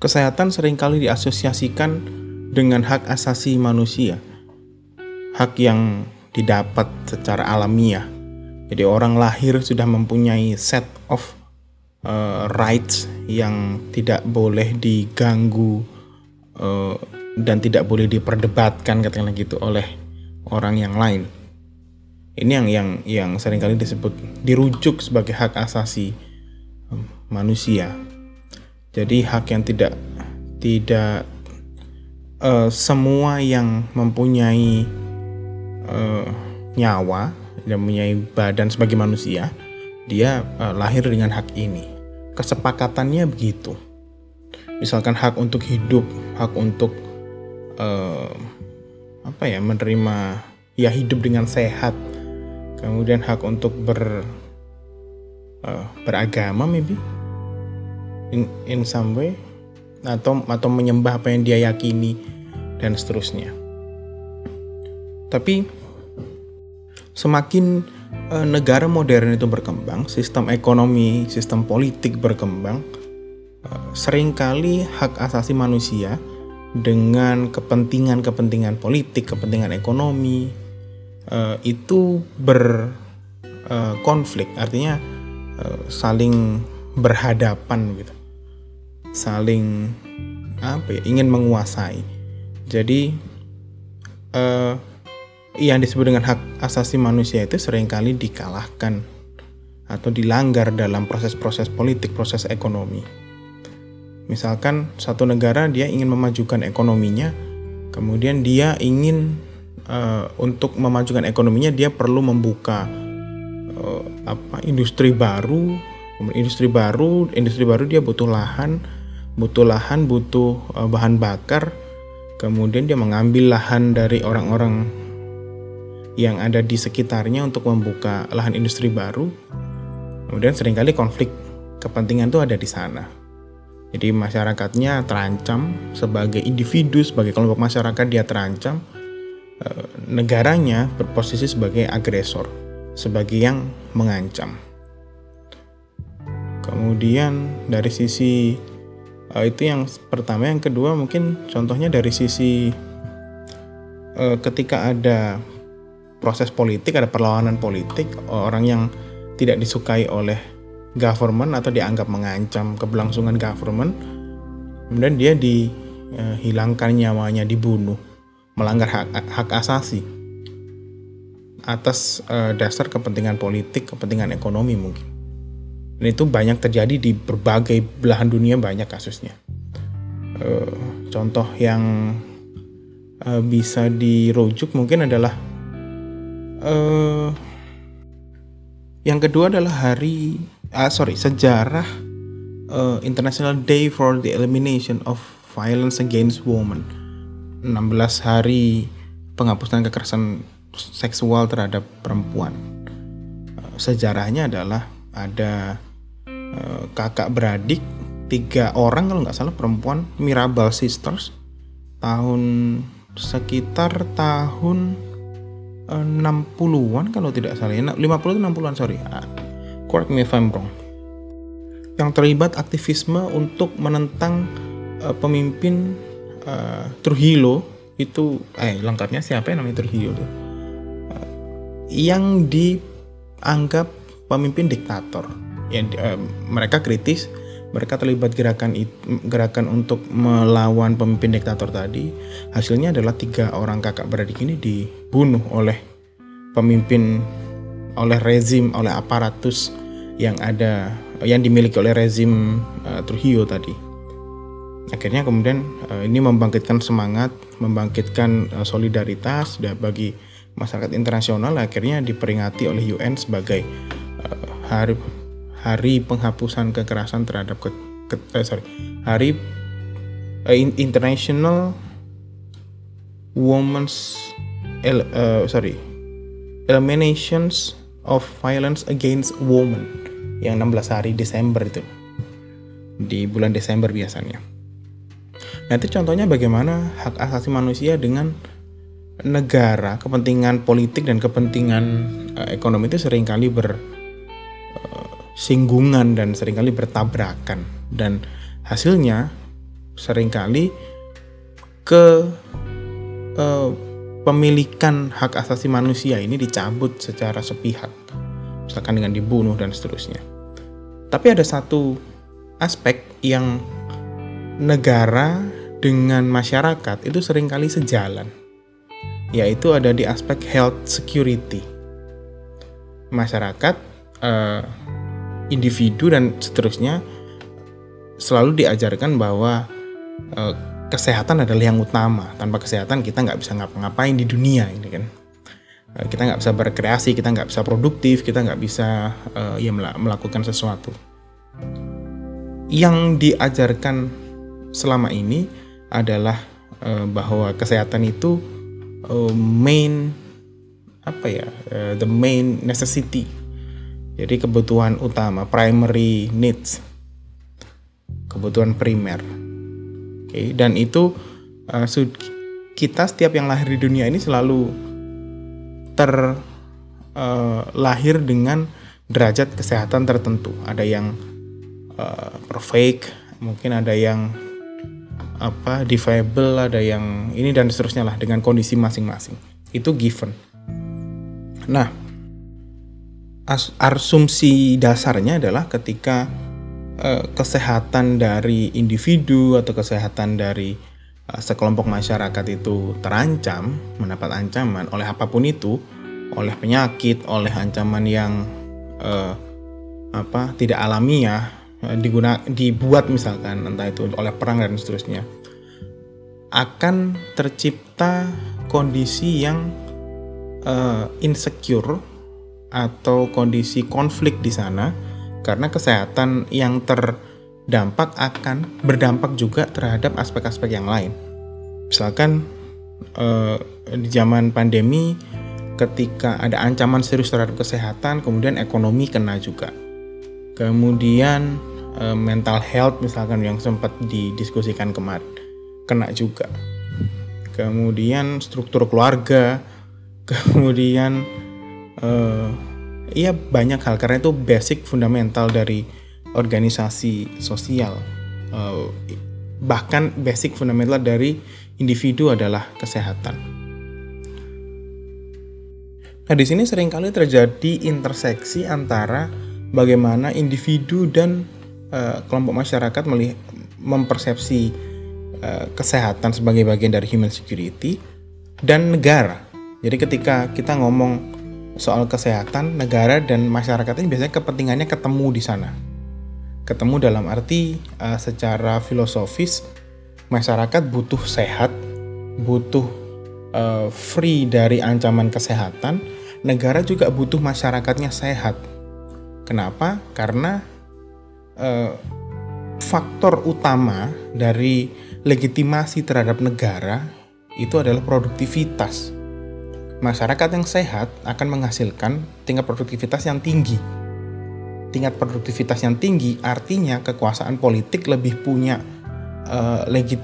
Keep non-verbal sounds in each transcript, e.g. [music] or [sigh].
kesehatan sering kali diasosiasikan dengan hak asasi manusia, hak yang didapat secara alamiah. Jadi orang lahir sudah mempunyai set of uh, rights yang tidak boleh diganggu uh, dan tidak boleh diperdebatkan katakanlah gitu oleh orang yang lain. Ini yang yang yang sering kali disebut dirujuk sebagai hak asasi um, manusia. Jadi hak yang tidak tidak uh, semua yang mempunyai uh, nyawa dan mempunyai badan sebagai manusia, dia uh, lahir dengan hak ini. Kesepakatannya begitu. Misalkan hak untuk hidup, hak untuk uh, apa ya menerima ya hidup dengan sehat, kemudian hak untuk ber uh, beragama maybe in in some way atau atau menyembah apa yang dia yakini dan seterusnya. Tapi semakin uh, negara modern itu berkembang, sistem ekonomi, sistem politik berkembang, uh, sering kali hak asasi manusia dengan kepentingan-kepentingan politik, kepentingan ekonomi uh, itu berkonflik, artinya saling berhadapan gitu, saling apa ya ingin menguasai. Jadi uh, yang disebut dengan hak asasi manusia itu sering kali dikalahkan atau dilanggar dalam proses-proses politik, proses ekonomi. Misalkan satu negara dia ingin memajukan ekonominya, kemudian dia ingin uh, untuk memajukan ekonominya dia perlu membuka uh, apa industri baru, industri baru, industri baru dia butuh lahan, butuh lahan, butuh uh, bahan bakar, kemudian dia mengambil lahan dari orang-orang yang ada di sekitarnya untuk membuka lahan industri baru. Kemudian sering kali konflik kepentingan itu ada di sana. Jadi masyarakatnya terancam sebagai individu, sebagai kelompok masyarakat dia terancam. Eh, negaranya berposisi sebagai agresor, sebagai yang mengancam. Kemudian dari sisi uh, itu yang pertama, yang kedua mungkin contohnya dari sisi uh, ketika ada proses politik, ada perlawanan politik, orang yang tidak disukai oleh government atau dianggap mengancam keberlangsungan government, kemudian dia dihilangkan nyawanya, dibunuh, melanggar hak, hak asasi atas uh, dasar kepentingan politik, kepentingan ekonomi mungkin. Dan itu banyak terjadi di berbagai belahan dunia banyak kasusnya. Uh, contoh yang uh, bisa dirujuk mungkin adalah uh, yang kedua adalah hari ah sorry sejarah International Day for the Elimination of Violence Against Women 16 hari penghapusan kekerasan seksual terhadap perempuan sejarahnya adalah ada kakak beradik tiga orang kalau nggak salah perempuan Mirabal Sisters tahun sekitar tahun 60-an kalau tidak salah ya. 50 atau 60-an sorry. Ah, correct me if I'm wrong. Yang terlibat aktivisme untuk menentang uh, pemimpin uh, Trujillo itu eh lengkapnya siapa yang namanya Trujillo tuh? Uh, yang dianggap pemimpin diktator. Yang uh, mereka kritis mereka terlibat gerakan gerakan untuk melawan pemimpin diktator tadi. Hasilnya adalah tiga orang kakak beradik ini dibunuh oleh pemimpin oleh rezim oleh aparatus yang ada yang dimiliki oleh rezim uh, Trujillo tadi. Akhirnya kemudian uh, ini membangkitkan semangat membangkitkan uh, solidaritas dan bagi masyarakat internasional akhirnya diperingati oleh UN sebagai uh, hari Hari Penghapusan Kekerasan terhadap ke, ke eh, sorry. Hari uh, International Women's el, uh, sorry Eliminations of Violence Against Women. Yang 16 hari Desember itu. Di bulan Desember biasanya. Nah itu contohnya bagaimana hak asasi manusia dengan negara, kepentingan politik dan kepentingan uh, ekonomi itu sering kali ber singgungan dan sering kali bertabrakan dan hasilnya sering kali ke uh, pemilikan hak asasi manusia ini dicabut secara sepihak, misalkan dengan dibunuh dan seterusnya. Tapi ada satu aspek yang negara dengan masyarakat itu sering kali sejalan, yaitu ada di aspek health security. Masyarakat, uh, individu dan seterusnya selalu diajarkan bahwa uh, kesehatan adalah yang utama. Tanpa kesehatan kita nggak bisa ngapa-ngapain di dunia ini kan. Uh, kita nggak bisa berkreasi, kita nggak bisa produktif, kita nggak bisa uh, ya melakukan sesuatu. Yang diajarkan selama ini adalah uh, bahwa kesehatan itu uh, main apa ya, uh, the main necessity. Jadi kebutuhan utama, primary needs kebutuhan primer. Oke, okay, dan itu uh, kita setiap yang lahir di dunia ini selalu terlahir uh, dengan derajat kesehatan tertentu. Ada yang uh, perfect, mungkin ada yang apa defable, ada yang ini dan seterusnya lah dengan kondisi masing-masing. Itu given. Nah, asumsi dasarnya adalah ketika Eh, kesehatan dari individu atau kesehatan dari uh, sekelompok masyarakat itu terancam, mendapat ancaman oleh apa pun itu, oleh penyakit, oleh ancaman yang uh, apa tidak alamiah, uh, diguna dibuat misalkan entah itu oleh perang dan seterusnya, akan tercipta kondisi yang uh, insecure atau kondisi konflik di sana karena kesehatan yang terdampak akan berdampak juga terhadap aspek-aspek yang lain. Misalkan eh, di zaman pandemi ketika ada ancaman serius terhadap kesehatan, kemudian ekonomi kena juga. Kemudian eh, mental health misalkan yang sempat didiskusikan kemarin kena juga. Kemudian struktur keluarga, [laughs] kemudian eh, Iya banyak hal karena itu basic fundamental dari organisasi sosial. Uh, bahkan basic fundamental dari individu adalah kesehatan. Nah di sini sering kali terjadi interseksi antara bagaimana individu dan uh, kelompok masyarakat melihat, mempersepsi uh, kesehatan sebagai bagian dari human security dan negara. Jadi ketika kita ngomong soal kesehatan negara dan masyarakat ini biasanya kepentingannya ketemu di sana. Ketemu dalam arti uh, secara filosofis masyarakat butuh sehat, butuh uh, free dari ancaman kesehatan, negara juga butuh masyarakatnya sehat. Kenapa? Karena uh, faktor utama dari legitimasi terhadap negara itu adalah produktivitas masyarakat yang sehat akan menghasilkan tingkat produktivitas yang tinggi. Tingkat produktivitas yang tinggi artinya kekuasaan politik lebih punya uh, legit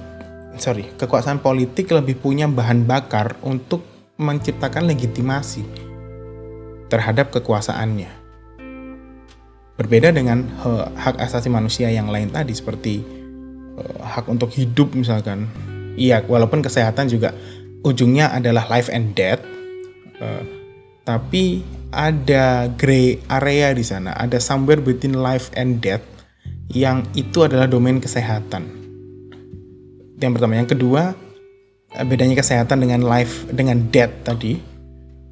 sorry kekuasaan politik lebih punya bahan bakar untuk menciptakan legitimasi terhadap kekuasaannya. Berbeda dengan hak asasi manusia yang lain tadi seperti uh, hak untuk hidup misalkan. Iya, walaupun kesehatan juga ujungnya adalah life and death, Uh, tapi ada gray area di sana, ada somewhere between life and death yang itu adalah domain kesehatan. Yang pertama, yang kedua eh, bedanya kesehatan dengan life dengan death tadi.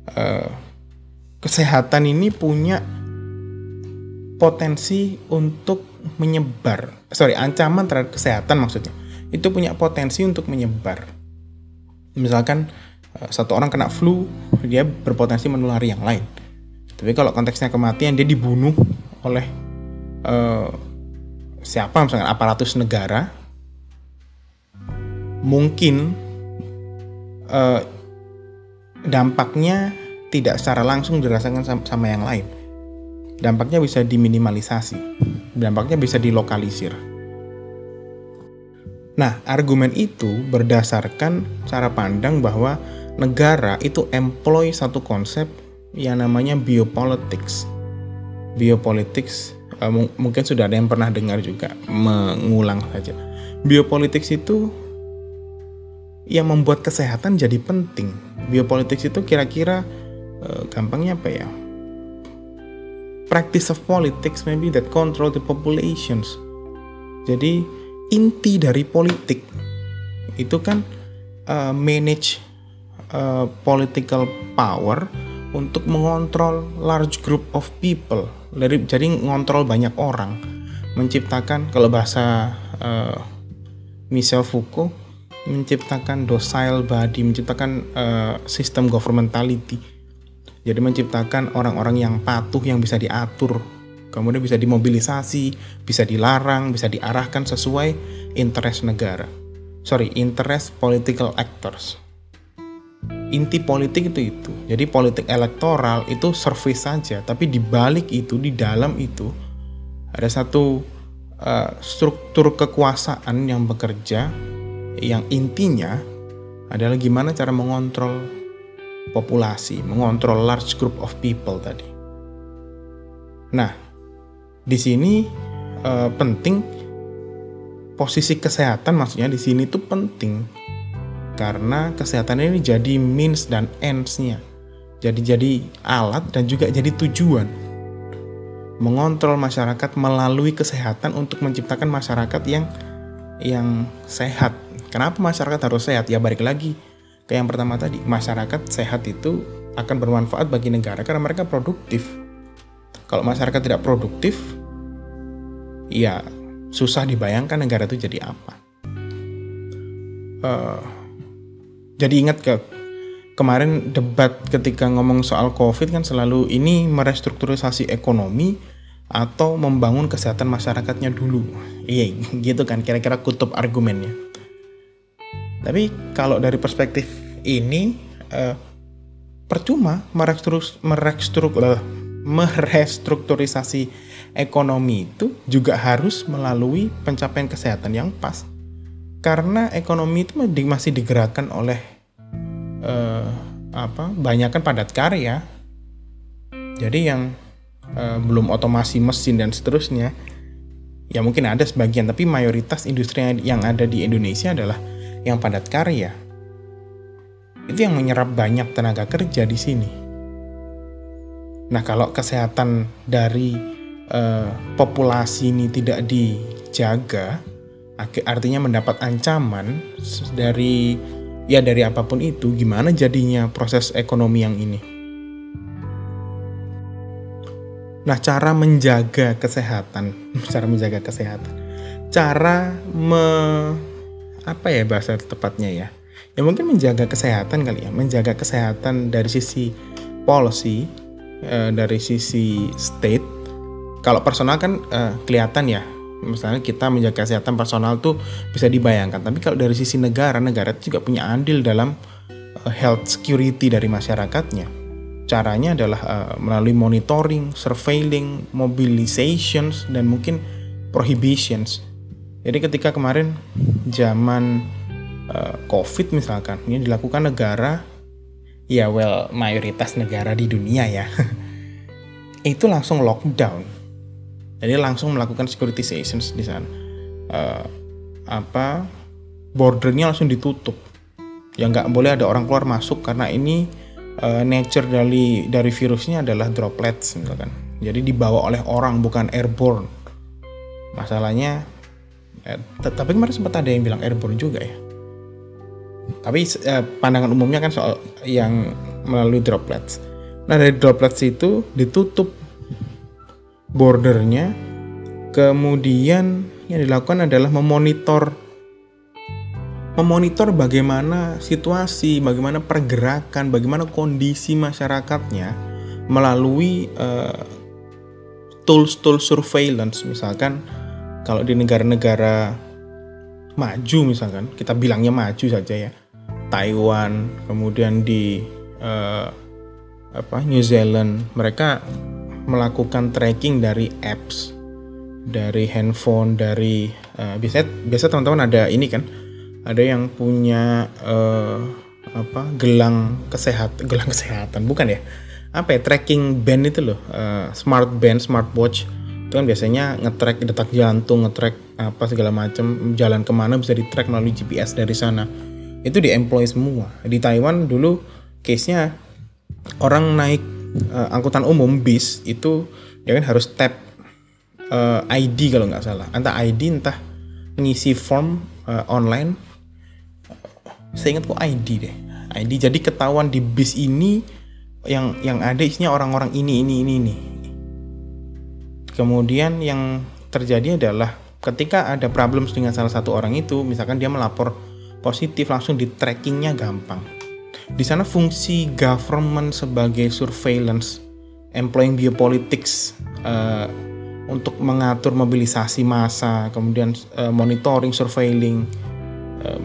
Uh, kesehatan ini punya potensi untuk menyebar. Sorry, ancaman terhadap kesehatan maksudnya. Itu punya potensi untuk menyebar. Misalkan Eh, satu orang kena flu dia berpotensi menulari yang lain. Tapi kalau konteksnya kematian dia dibunuh oleh uh, siapa? Misalnya aparatus negara. Mungkin uh, dampaknya tidak secara langsung dirasakan sama, sama yang lain. Dampaknya bisa diminimalisasi. Dampaknya bisa dilokalisir. Nah, argumen itu berdasarkan cara pandang bahwa negara itu employ satu konsep yang namanya biopolitics. Biopolitics uh, mungkin sudah ada yang pernah dengar juga, mengulang saja. biopolitics itu yang membuat kesehatan jadi penting. Biopolitics itu kira-kira uh, gampangnya apa ya? Practice of politics maybe that control the populations. Jadi inti dari politik itu kan uh, manage uh, political power untuk mengontrol large group of people. Jadi, jadi ngontrol banyak orang, menciptakan kalau bahasa uh, Michel Foucault menciptakan docile body, menciptakan uh, sistem governmentality. Jadi menciptakan orang-orang yang patuh yang bisa diatur, kemudian bisa dimobilisasi, bisa dilarang, bisa diarahkan sesuai interest negara. Sorry, interest political actors. Inti politik itu itu. Jadi politik elektoral itu service saja, tapi di balik itu, di dalam itu ada satu uh, struktur kekuasaan yang bekerja yang intinya adalah gimana cara mengontrol populasi, mengontrol large group of people tadi. Nah, di sini uh, penting posisi kesehatan maksudnya di sini tuh penting karena kesehatan ini jadi means dan ends-nya. Jadi jadi alat dan juga jadi tujuan mengontrol masyarakat melalui kesehatan untuk menciptakan masyarakat yang yang sehat Kenapa masyarakat harus sehat? Ya balik lagi ke yang pertama tadi. Masyarakat sehat itu akan bermanfaat bagi negara karena mereka produktif. Kalau masyarakat tidak produktif, ya susah dibayangkan negara itu jadi apa. Uh, jadi ingat ke kemarin debat ketika ngomong soal COVID kan selalu ini merestrukturisasi ekonomi atau membangun kesehatan masyarakatnya dulu. Iya, gitu kan kira-kira kutub argumennya. Tapi kalau dari perspektif ini uh, percuma merestruktur, merestrukturisasi ekonomi itu juga harus melalui pencapaian kesehatan yang pas. Karena ekonomi itu masih digerakkan oleh uh, apa? Banyak kan padat karya. Jadi yang uh, belum otomasi mesin dan seterusnya ya mungkin ada sebagian tapi mayoritas industri yang ada di Indonesia adalah yang padat karya. Itu yang menyerap banyak tenaga kerja di sini. Nah, kalau kesehatan dari uh, populasi ini tidak dijaga, artinya mendapat ancaman dari ya dari apa pun itu, gimana jadinya proses ekonomi yang ini? Nah, cara menjaga kesehatan, [laughs] cara menjaga kesehatan, cara me apa ya bahasa tepatnya ya? Ya mungkin menjaga kesehatan kali ya menjaga kesehatan dari sisi policy uh, dari sisi state. Kalau personal kan uh, kelihatan ya misalnya kita menjaga kesehatan personal tuh bisa dibayangkan. Tapi kalau dari sisi negara negara itu juga punya andil dalam uh, health security dari masyarakatnya. Caranya adalah uh, melalui monitoring surveilling mobilizations dan mungkin prohibitions. Jadi ketika kemarin zaman uh, COVID misalkan ini dilakukan negara ya well mayoritas negara di dunia ya [laughs] itu langsung lockdown. Jadi langsung melakukan securitization di sana. Uh, apa bordernya langsung ditutup. Ya nggak boleh ada orang keluar masuk karena ini uh, nature dari dari virusnya adalah droplets misalkan. Jadi dibawa oleh orang bukan airborne. Masalahnya Eh, tapi kemarin sempat ada yang bilang airborne juga ya. Tapi eh, pandangan umumnya kan soal yang melalui droplets. Nah dari droplets itu ditutup bordernya, kemudian yang dilakukan adalah memonitor. Memonitor bagaimana situasi, bagaimana pergerakan, bagaimana kondisi masyarakatnya melalui uh, tools-tools surveillance. Misalkan kalau di negara-negara maju misalkan kita bilangnya maju saja ya. Taiwan kemudian di uh, apa New Zealand mereka melakukan tracking dari apps dari handphone dari uh, biasa biasa teman-teman ada ini kan ada yang punya uh, apa gelang kesehatan [laughs] gelang kesehatan bukan ya? Apa ya tracking band itu loh uh, smart band smartwatch itu kan biasanya ngetrack detak jantung, ngetrack apa segala macam jalan ke mana bisa di track melalui GPS dari sana. Itu di employ semua. Di Taiwan dulu case nya orang naik uh, angkutan umum bis itu ya kan harus tap uh, eh, ID kalau nggak salah. Entah ID entah ngisi form uh, online. Kok ID deh. ID jadi ketahuan di bis ini yang yang ada isinya orang-orang ini ini ini ini. Kemudian yang terjadi adalah ketika ada problem dengan salah satu orang itu misalkan dia melapor positif langsung di trackingnya gampang di sana fungsi government sebagai surveillance employing biopolitics uh, untuk mengatur mobilisasi massa kemudian uh, monitoring surveilling uh,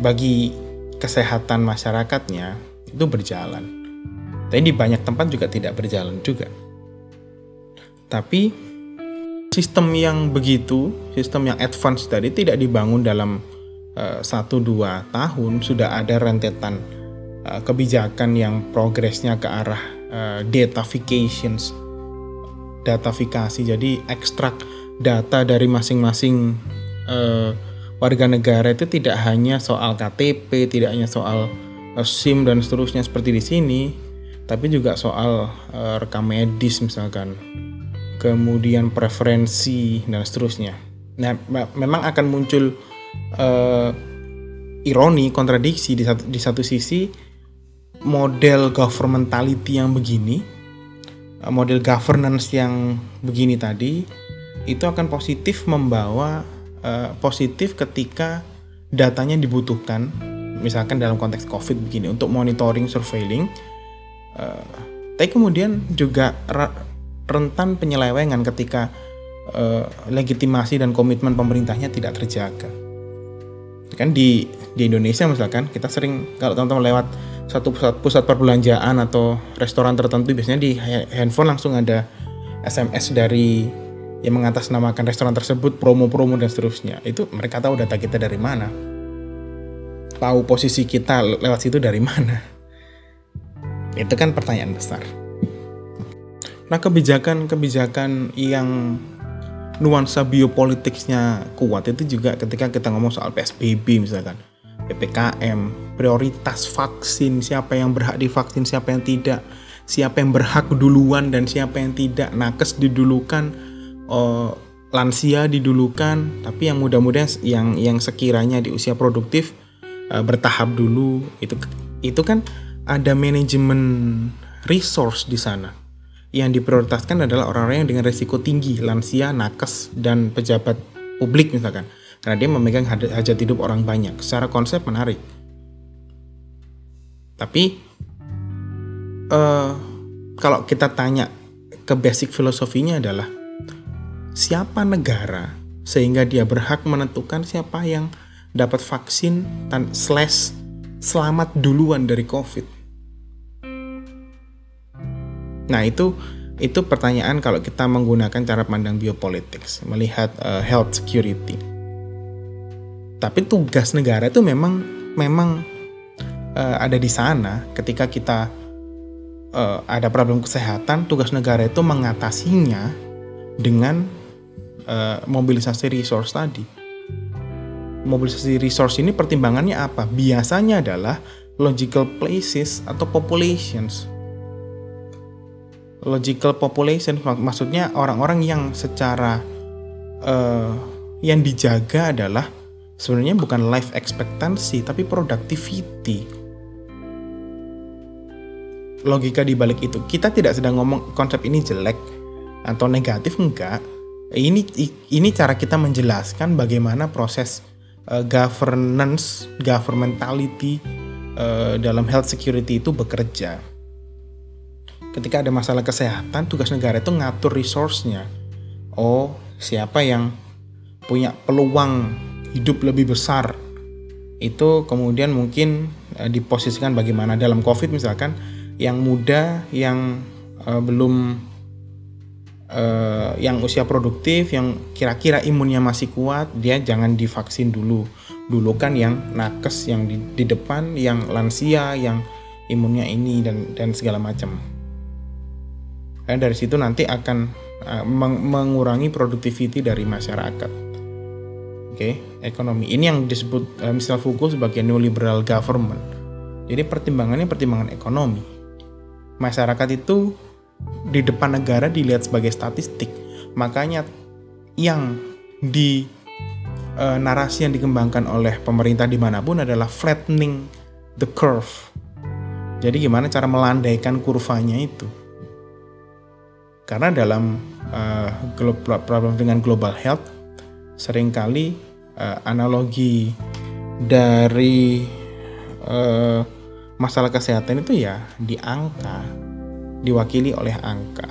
bagi, kesehatan masyarakatnya itu berjalan. Tapi di banyak tempat juga tidak berjalan juga. Tapi sistem yang begitu, sistem yang advance tadi tidak dibangun dalam eh, satu dua tahun sudah ada rentetan uh, kebijakan yang progresnya ke arah uh, datafications, datafikasi. Jadi ekstrak data dari masing-masing uh, warga negara itu tidak hanya soal KTP, tidak hanya soal uh, SIM dan seterusnya seperti di sini, tapi juga soal uh, rekam medis misalkan kemudian preferensi dan seterusnya. Nah, memang akan muncul uh, ironi, kontradiksi di satu di satu sisi model governmentality yang begini, uh, model governance yang begini tadi itu akan positif membawa uh, positif ketika datanya dibutuhkan, misalkan dalam konteks COVID begini untuk monitoring, surveilling. Uh, tapi kemudian juga rentan penyelewengan ketika uh, legitimasi dan komitmen pemerintahnya tidak terjaga. Kan di di Indonesia misalkan kita sering kalau teman-teman lewat satu pusat, pusat perbelanjaan atau restoran tertentu biasanya di handphone langsung ada SMS dari yang mengatasnamakan restoran tersebut promo-promo dan seterusnya. Itu mereka tahu data kita dari mana. Tahu posisi kita lewat situ dari mana. Itu kan pertanyaan besar. Nah kebijakan-kebijakan yang nuansa biopolitiknya kuat itu juga ketika kita ngomong soal PSBB misalkan PPKM, prioritas vaksin, siapa yang berhak divaksin, siapa yang tidak, siapa yang berhak duluan dan siapa yang tidak, nakes didulukan, oh, lansia didulukan, tapi yang muda-muda yang yang sekiranya di usia produktif uh, bertahap dulu. Itu itu kan ada manajemen resource di sana. Yang diprioritaskan adalah orang-orang yang dengan resiko tinggi, lansia, nakes, dan pejabat publik misalkan. Karena dia memegang hajat hidup orang banyak. Secara konsep menarik. Tapi uh, kalau kita tanya ke basic filosofinya adalah siapa negara sehingga dia berhak menentukan siapa yang dapat vaksin dan slash selamat duluan dari COVID. Nah, itu itu pertanyaan kalau kita menggunakan cara pandang biopolitics, melihat uh, health security. Tapi tugas negara itu memang memang uh, ada di sana ketika kita uh, ada problem kesehatan, tugas negara itu mengatasinya dengan uh, mobilisasi resource tadi. Mobilisasi resource ini pertimbangannya apa? Biasanya adalah logical places atau populations logical population mak maksudnya orang-orang yang secara uh, yang dijaga adalah sebenarnya bukan life expectancy tapi productivity. Logika di balik itu kita tidak sedang ngomong konsep ini jelek atau negatif enggak. Ini ini cara kita menjelaskan bagaimana proses uh, governance governmentality uh, dalam health security itu bekerja. Ketika ada masalah kesehatan tugas negara itu ngatur resource-nya. Oh siapa yang punya peluang hidup lebih besar. Itu kemudian mungkin uh, diposisikan bagaimana. Dalam covid misalkan yang muda yang uh, belum uh, yang usia produktif yang kira-kira imunnya masih kuat dia jangan divaksin dulu. Dulu kan yang nakes yang di, di depan yang lansia yang imunnya ini dan dan segala macam. Karena dari situ nanti akan meng mengurangi productivity dari masyarakat. Oke, okay, ekonomi. Ini yang disebut uh, Michel Foucault sebagai neoliberal government. Jadi pertimbangannya pertimbangan ekonomi. Masyarakat itu di depan negara dilihat sebagai statistik. Makanya yang di uh, narasi yang dikembangkan oleh pemerintah di mana pun adalah flattening the curve. Jadi gimana cara melandaikan kurvanya itu? Karena dalam uh, problem dengan global health sering kali uh, analogi dari uh, masalah kesehatan itu ya di angka, diwakili oleh angka.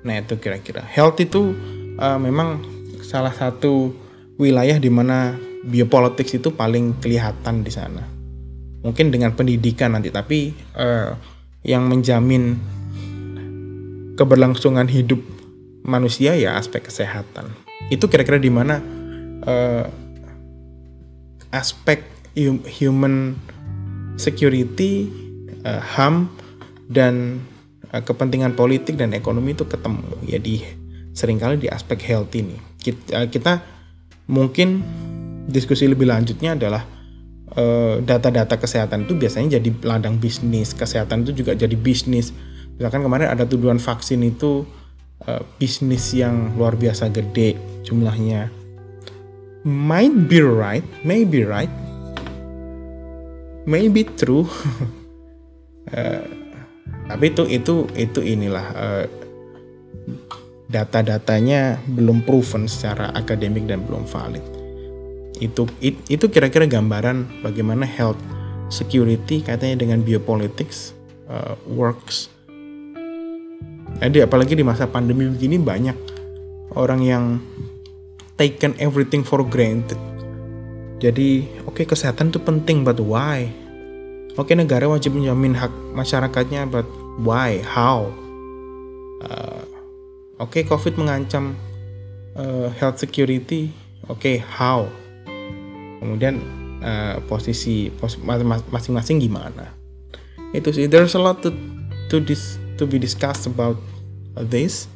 Nah itu kira-kira health itu uh, memang salah satu wilayah di mana biopolitics itu paling kelihatan di sana. Mungkin dengan pendidikan nanti, tapi uh, yang menjamin keberlangsungan hidup manusia ya aspek kesehatan. Itu kira-kira di mana uh, aspek human security, uh, HAM dan uh, kepentingan politik dan ekonomi itu ketemu ya di sering kali di aspek health ini. Kita, uh, kita mungkin diskusi lebih lanjutnya adalah data-data kesehatan itu biasanya jadi ladang bisnis, kesehatan itu juga jadi bisnis. Misalkan kemarin ada tuduhan vaksin itu uh, bisnis yang luar biasa gede jumlahnya. Might be right maybe right maybe true. Uh, [laughs] tapi itu itu itu inilah uh, data-datanya belum proven secara akademik dan belum valid. Itu it, itu kira-kira gambaran bagaimana health security katanya dengan biopolitics uh, works jadi apalagi di masa pandemi begini banyak orang yang taken everything for granted. Jadi, oke okay, kesehatan itu penting, but why? Oke okay, negara wajib menjamin hak masyarakatnya, but why? How? Uh, oke okay, COVID mengancam uh, health security, oke okay, how? Kemudian uh, posisi pos, masing-masing gimana? Itu sih. There's a lot to to dis to be discussed about this.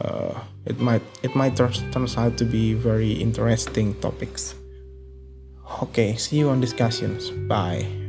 Uh, it might it might turn out to be very interesting topics. Okay, see you on discussions. Bye.